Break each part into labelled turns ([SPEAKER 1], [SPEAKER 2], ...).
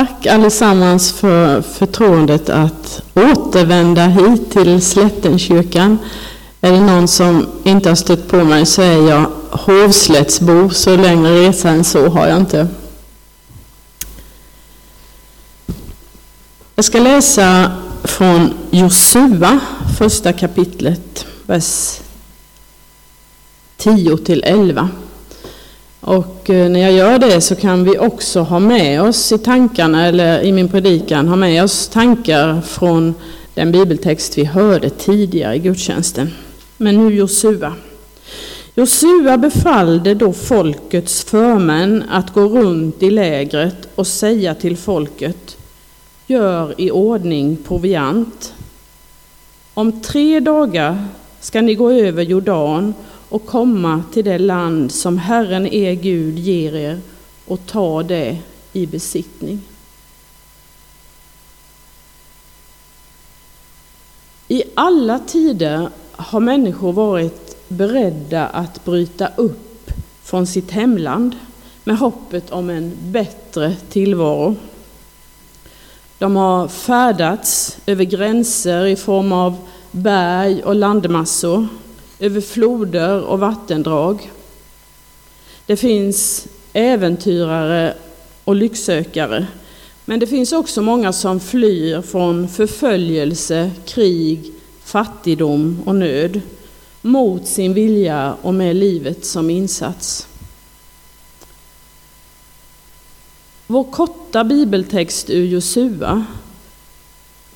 [SPEAKER 1] Tack allesammans för förtroendet att återvända hit till Slättenkyrkan. Är det någon som inte har stött på mig så är jag Hovslättsbo, så längre resa än så har jag inte. Jag ska läsa från Josua, första kapitlet, vers 10 till 11. Och eh, när jag gör det så kan vi också ha med oss i tankarna, eller i min predikan, ha med oss tankar från den bibeltext vi hörde tidigare i gudstjänsten. Men nu Josua. Josua befallde då folkets förmän att gå runt i lägret och säga till folket Gör i ordning proviant. Om tre dagar ska ni gå över Jordan och komma till det land som Herren er Gud ger er och ta det i besittning. I alla tider har människor varit beredda att bryta upp från sitt hemland med hoppet om en bättre tillvaro. De har färdats över gränser i form av berg och landmassor över floder och vattendrag. Det finns äventyrare och lycksökare, men det finns också många som flyr från förföljelse, krig, fattigdom och nöd mot sin vilja och med livet som insats. Vår korta bibeltext ur Josua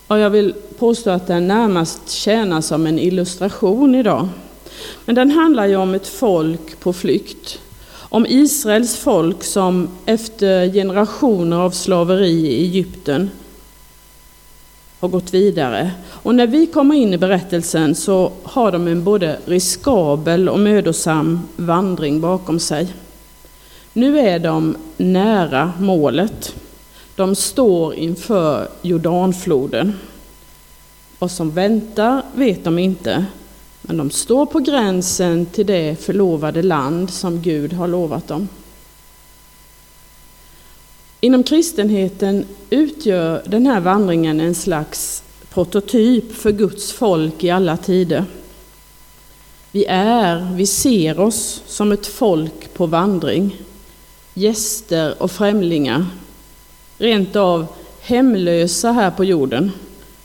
[SPEAKER 1] och jag vill påstå att den närmast tjänar som en illustration idag. Men den handlar ju om ett folk på flykt. Om Israels folk som efter generationer av slaveri i Egypten har gått vidare. Och när vi kommer in i berättelsen så har de en både riskabel och mödosam vandring bakom sig. Nu är de nära målet. De står inför Jordanfloden. Vad som väntar vet de inte, men de står på gränsen till det förlovade land som Gud har lovat dem. Inom kristenheten utgör den här vandringen en slags prototyp för Guds folk i alla tider. Vi är, vi ser oss som ett folk på vandring, gäster och främlingar, rent av hemlösa här på jorden,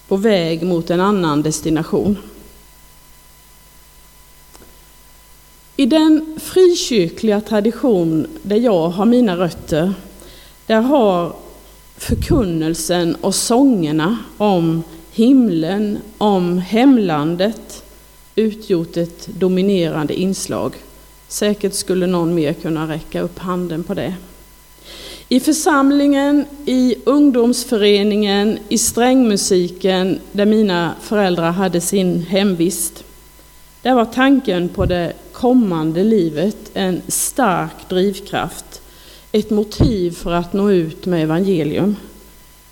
[SPEAKER 1] på väg mot en annan destination. I den frikyrkliga tradition där jag har mina rötter, där har förkunnelsen och sångerna om himlen, om hemlandet utgjort ett dominerande inslag. Säkert skulle någon mer kunna räcka upp handen på det. I församlingen, i ungdomsföreningen, i strängmusiken där mina föräldrar hade sin hemvist. Där var tanken på det kommande livet en stark drivkraft, ett motiv för att nå ut med evangelium.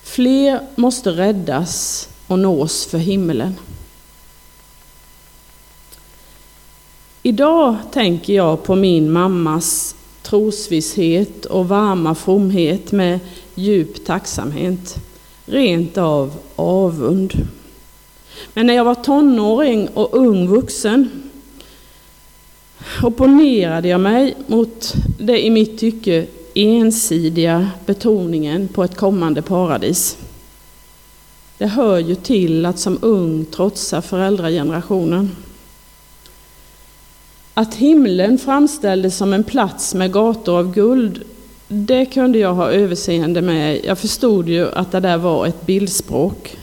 [SPEAKER 1] Fler måste räddas och nås för himmelen. Idag tänker jag på min mammas trosvisshet och varma fromhet med djup tacksamhet, rent av avund. Men när jag var tonåring och ung vuxen opponerade jag mig mot det i mitt tycke ensidiga betoningen på ett kommande paradis. Det hör ju till att som ung trotsa föräldragenerationen. Att himlen framställdes som en plats med gator av guld, det kunde jag ha överseende med. Jag förstod ju att det där var ett bildspråk.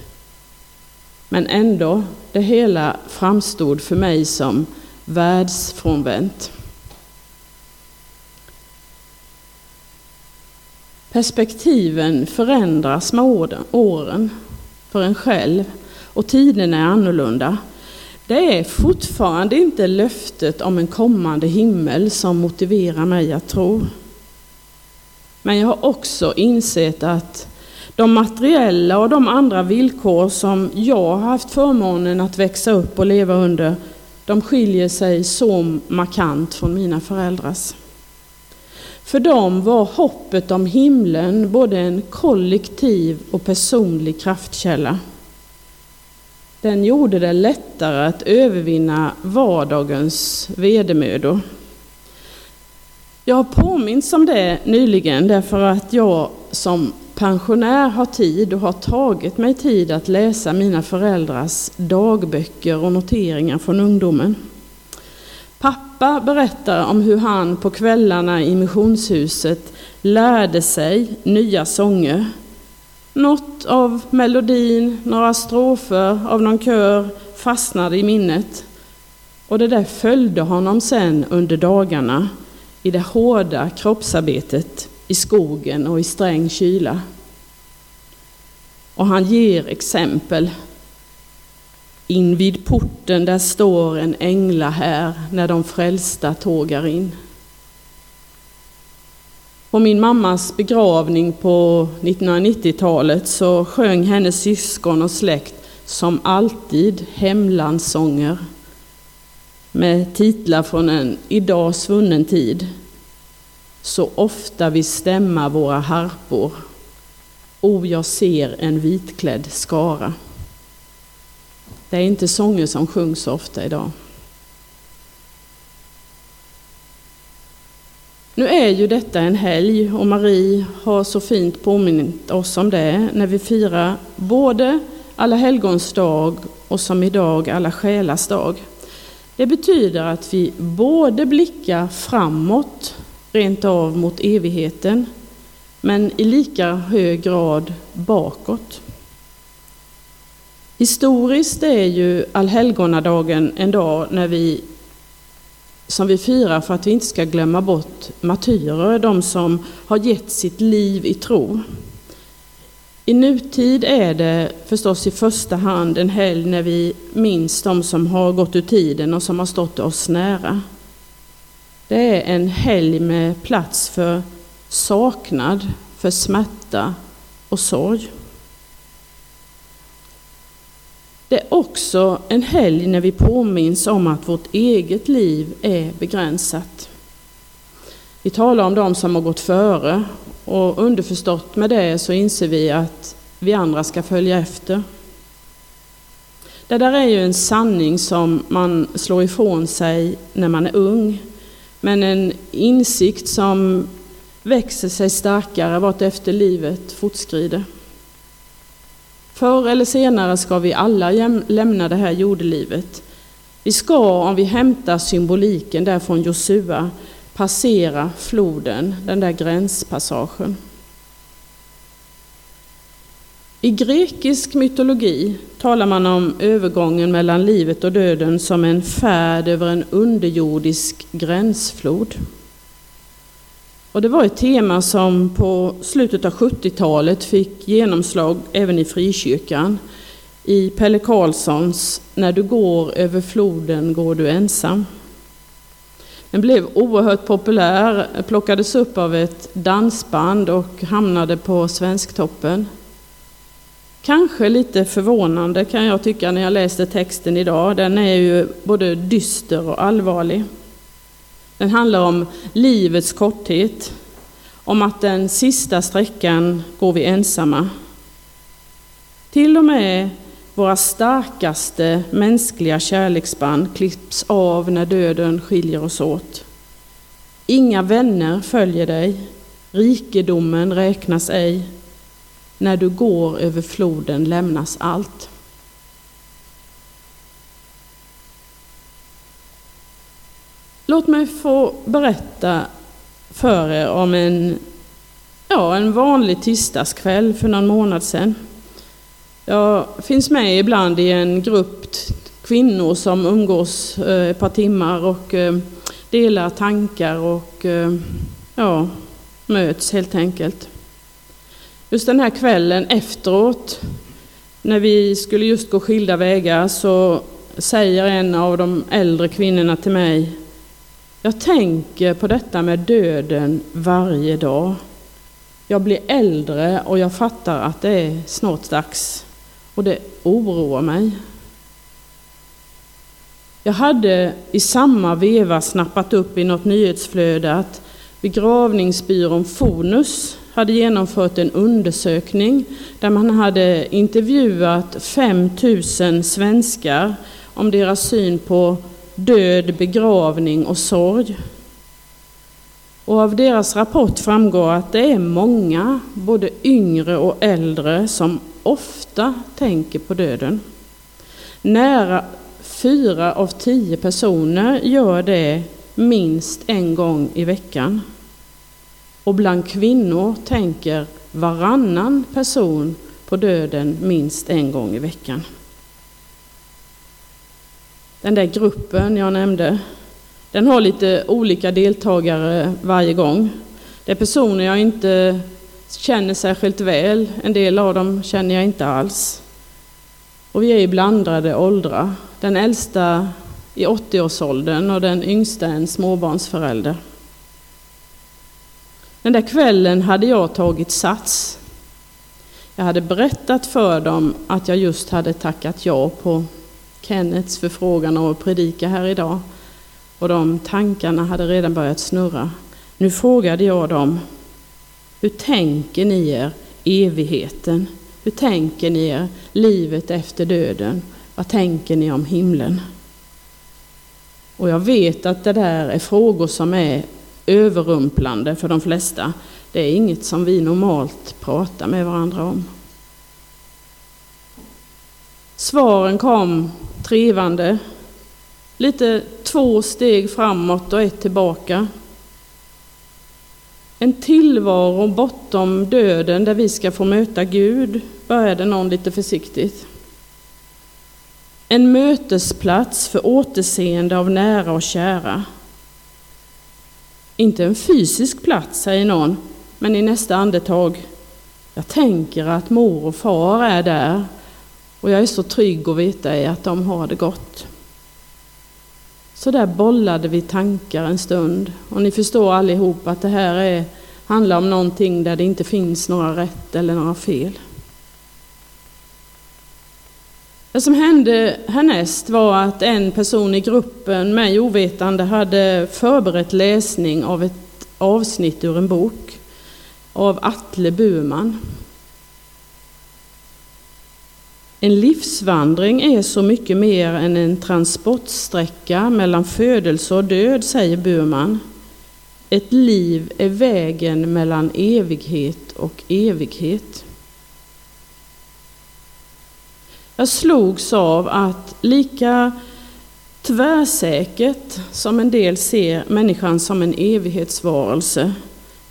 [SPEAKER 1] Men ändå, det hela framstod för mig som världsfrånvänt. Perspektiven förändras med åren för en själv och tiden är annorlunda. Det är fortfarande inte löftet om en kommande himmel som motiverar mig att tro. Men jag har också insett att de materiella och de andra villkor som jag har haft förmånen att växa upp och leva under, de skiljer sig så markant från mina föräldrars. För dem var hoppet om himlen både en kollektiv och personlig kraftkälla. Den gjorde det lättare att övervinna vardagens vedermödor. Jag har påminns om det nyligen därför att jag som pensionär har tid och har tagit mig tid att läsa mina föräldrars dagböcker och noteringar från ungdomen. Pappa berättar om hur han på kvällarna i missionshuset lärde sig nya sånger. Något av melodin, några strofer av någon kör fastnade i minnet. Och det där följde honom sen under dagarna i det hårda kroppsarbetet i skogen och i sträng kyla. Och han ger exempel. Invid porten där står en ängla här när de frälsta tågar in. På min mammas begravning på 1990-talet så sjöng hennes syskon och släkt som alltid hemlandssånger med titlar från en idag svunnen tid. Så ofta vi stämma våra harpor, o jag ser en vitklädd skara. Det är inte sånger som sjungs så ofta idag. Nu är ju detta en helg och Marie har så fint påmint oss om det när vi firar både Alla helgons dag och som idag Alla själars dag. Det betyder att vi både blickar framåt, rent av mot evigheten, men i lika hög grad bakåt. Historiskt är ju allhelgonadagen en dag när vi, som vi firar för att vi inte ska glömma bort martyrer, de som har gett sitt liv i tro. I nutid är det förstås i första hand en helg när vi minns de som har gått ur tiden och som har stått oss nära. Det är en helg med plats för saknad, för smärta och sorg. Det är också en helg när vi påminns om att vårt eget liv är begränsat. Vi talar om de som har gått före och underförstått med det så inser vi att vi andra ska följa efter. Det där är ju en sanning som man slår ifrån sig när man är ung, men en insikt som växer sig starkare vart efter livet fortskrider. Förr eller senare ska vi alla lämna det här jordelivet. Vi ska, om vi hämtar symboliken där från Josua, passera floden, den där gränspassagen. I grekisk mytologi talar man om övergången mellan livet och döden som en färd över en underjordisk gränsflod. Och det var ett tema som på slutet av 70-talet fick genomslag även i frikyrkan. I Pelle Karlssons När du går över floden går du ensam. Den blev oerhört populär, plockades upp av ett dansband och hamnade på Svensktoppen. Kanske lite förvånande kan jag tycka när jag läste texten idag. Den är ju både dyster och allvarlig. Den handlar om livets korthet, om att den sista sträckan går vi ensamma. Till och med våra starkaste mänskliga kärleksband klipps av när döden skiljer oss åt. Inga vänner följer dig, rikedomen räknas ej. När du går över floden lämnas allt. Låt mig få berätta för er om en, ja, en vanlig tisdagskväll för någon månad sedan. Jag finns med ibland i en grupp kvinnor som umgås eh, ett par timmar och eh, delar tankar och eh, ja, möts helt enkelt. Just den här kvällen efteråt, när vi skulle just gå skilda vägar, så säger en av de äldre kvinnorna till mig jag tänker på detta med döden varje dag. Jag blir äldre och jag fattar att det är snart dags. Och det oroar mig. Jag hade i samma veva snappat upp i något nyhetsflöde att Begravningsbyrån Fonus hade genomfört en undersökning där man hade intervjuat 5000 svenskar om deras syn på död, begravning och sorg. Och av deras rapport framgår att det är många, både yngre och äldre, som ofta tänker på döden. Nära fyra av tio personer gör det minst en gång i veckan. Och bland kvinnor tänker varannan person på döden minst en gång i veckan. Den där gruppen jag nämnde, den har lite olika deltagare varje gång. Det är personer jag inte känner särskilt väl, en del av dem känner jag inte alls. Och vi är i blandade åldrar. Den äldsta i 80-årsåldern och den yngsta en småbarnsförälder. Den där kvällen hade jag tagit sats. Jag hade berättat för dem att jag just hade tackat ja på Kennets förfrågan om att predika här idag. Och de tankarna hade redan börjat snurra. Nu frågade jag dem, hur tänker ni er evigheten? Hur tänker ni er livet efter döden? Vad tänker ni om himlen? Och jag vet att det där är frågor som är överrumplande för de flesta. Det är inget som vi normalt pratar med varandra om. Svaren kom trevande. Lite två steg framåt och ett tillbaka. En tillvaro bortom döden där vi ska få möta Gud, började någon lite försiktigt. En mötesplats för återseende av nära och kära. Inte en fysisk plats, säger någon, men i nästa andetag, jag tänker att mor och far är där och jag är så trygg att veta i att de har det gott. Så där bollade vi tankar en stund och ni förstår allihop att det här är, handlar om någonting där det inte finns några rätt eller några fel. Det som hände härnäst var att en person i gruppen, mig ovetande, hade förberett läsning av ett avsnitt ur en bok av Atle Burman. En livsvandring är så mycket mer än en transportsträcka mellan födelse och död, säger Burman. Ett liv är vägen mellan evighet och evighet. Jag slogs av att lika tvärsäkert som en del ser människan som en evighetsvarelse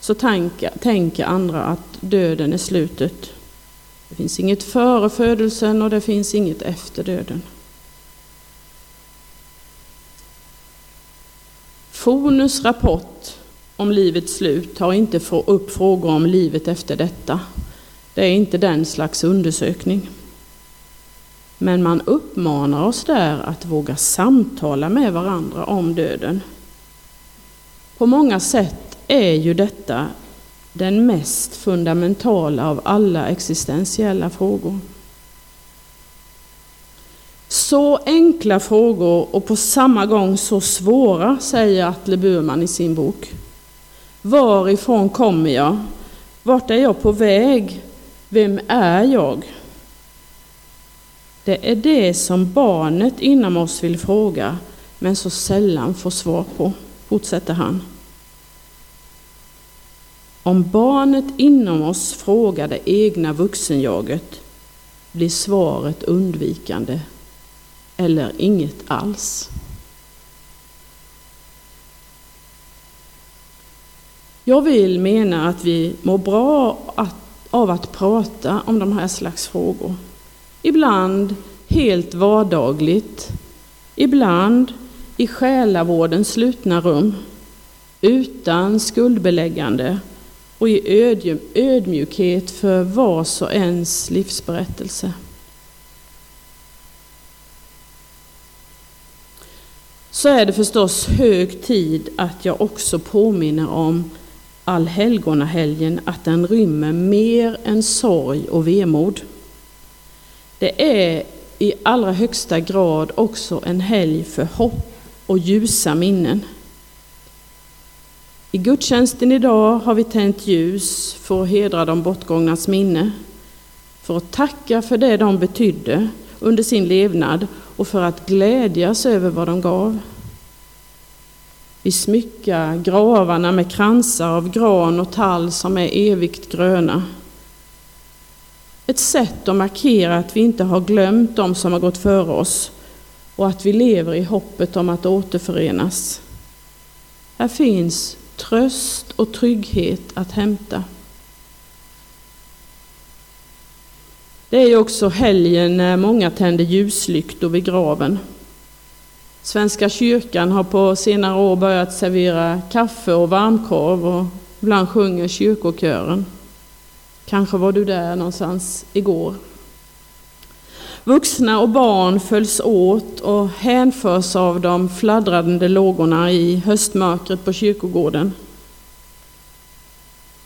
[SPEAKER 1] så tänker andra att döden är slutet. Det finns inget före födelsen och det finns inget efter döden. Fonus rapport om livets slut tar inte upp frågor om livet efter detta. Det är inte den slags undersökning. Men man uppmanar oss där att våga samtala med varandra om döden. På många sätt är ju detta den mest fundamentala av alla existentiella frågor. Så enkla frågor och på samma gång så svåra, säger Atle Burman i sin bok. Varifrån kommer jag? Vart är jag på väg? Vem är jag? Det är det som barnet inom oss vill fråga, men så sällan får svar på, fortsätter han. Om barnet inom oss frågar det egna vuxenjaget blir svaret undvikande eller inget alls. Jag vill mena att vi mår bra av att prata om de här slags frågor. Ibland helt vardagligt, ibland i själavårdens slutna rum, utan skuldbeläggande och i ödmjukhet för vars och ens livsberättelse. Så är det förstås hög tid att jag också påminner om allhelgonahelgen, att den rymmer mer än sorg och vemod. Det är i allra högsta grad också en helg för hopp och ljusa minnen. I gudstjänsten idag har vi tänt ljus för att hedra de bortgångnas minne, för att tacka för det de betydde under sin levnad och för att glädjas över vad de gav. Vi smyckar gravarna med kransar av gran och tall som är evigt gröna. Ett sätt att markera att vi inte har glömt de som har gått före oss och att vi lever i hoppet om att återförenas. Här finns tröst och trygghet att hämta. Det är också helgen när många tänder ljuslyktor vid graven. Svenska kyrkan har på senare år börjat servera kaffe och varmkorv och ibland sjunger kyrkokören. Kanske var du där någonstans igår. Vuxna och barn följs åt och hänförs av de fladdrande lågorna i höstmörkret på kyrkogården.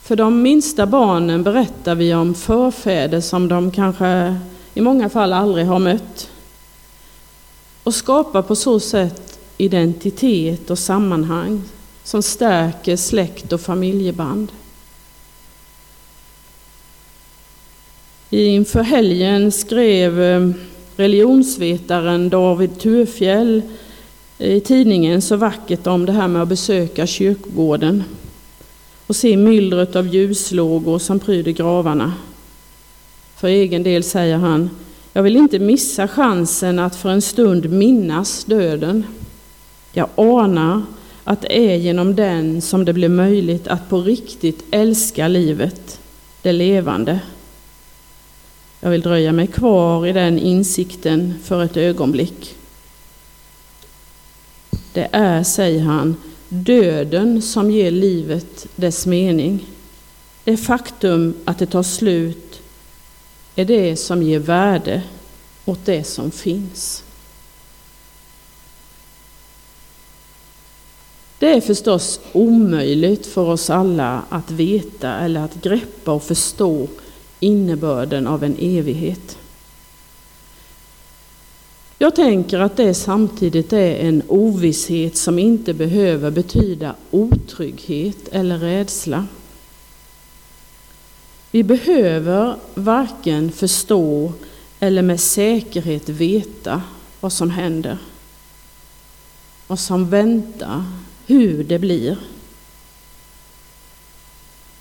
[SPEAKER 1] För de minsta barnen berättar vi om förfäder som de kanske i många fall aldrig har mött. Och skapar på så sätt identitet och sammanhang som stärker släkt och familjeband. Inför helgen skrev eh, religionsvetaren David Turfjell eh, i tidningen så vackert om det här med att besöka kyrkogården och se myllret av ljuslågor som pryder gravarna. För egen del säger han, jag vill inte missa chansen att för en stund minnas döden. Jag anar att det är genom den som det blir möjligt att på riktigt älska livet, det levande. Jag vill dröja mig kvar i den insikten för ett ögonblick. Det är, säger han, döden som ger livet dess mening. Det faktum att det tar slut är det som ger värde åt det som finns. Det är förstås omöjligt för oss alla att veta eller att greppa och förstå innebörden av en evighet. Jag tänker att det samtidigt är en ovisshet som inte behöver betyda otrygghet eller rädsla. Vi behöver varken förstå eller med säkerhet veta vad som händer, vad som väntar, hur det blir.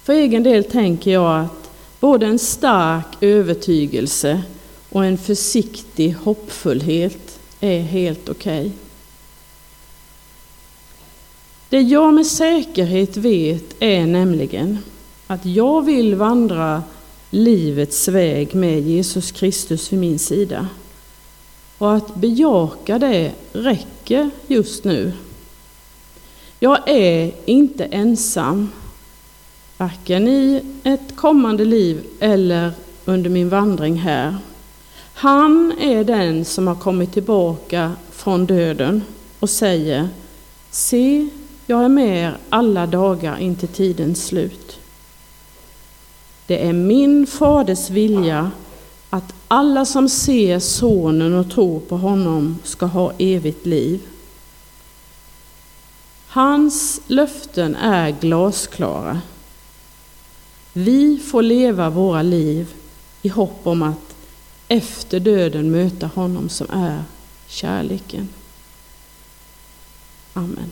[SPEAKER 1] För egen del tänker jag att Både en stark övertygelse och en försiktig hoppfullhet är helt okej. Okay. Det jag med säkerhet vet är nämligen att jag vill vandra livets väg med Jesus Kristus vid min sida. Och att bejaka det räcker just nu. Jag är inte ensam varken i ett kommande liv eller under min vandring här. Han är den som har kommit tillbaka från döden och säger Se, jag är med er alla dagar intill tidens slut. Det är min faders vilja att alla som ser Sonen och tror på honom ska ha evigt liv. Hans löften är glasklara. Vi får leva våra liv i hopp om att efter döden möta honom som är kärleken. Amen.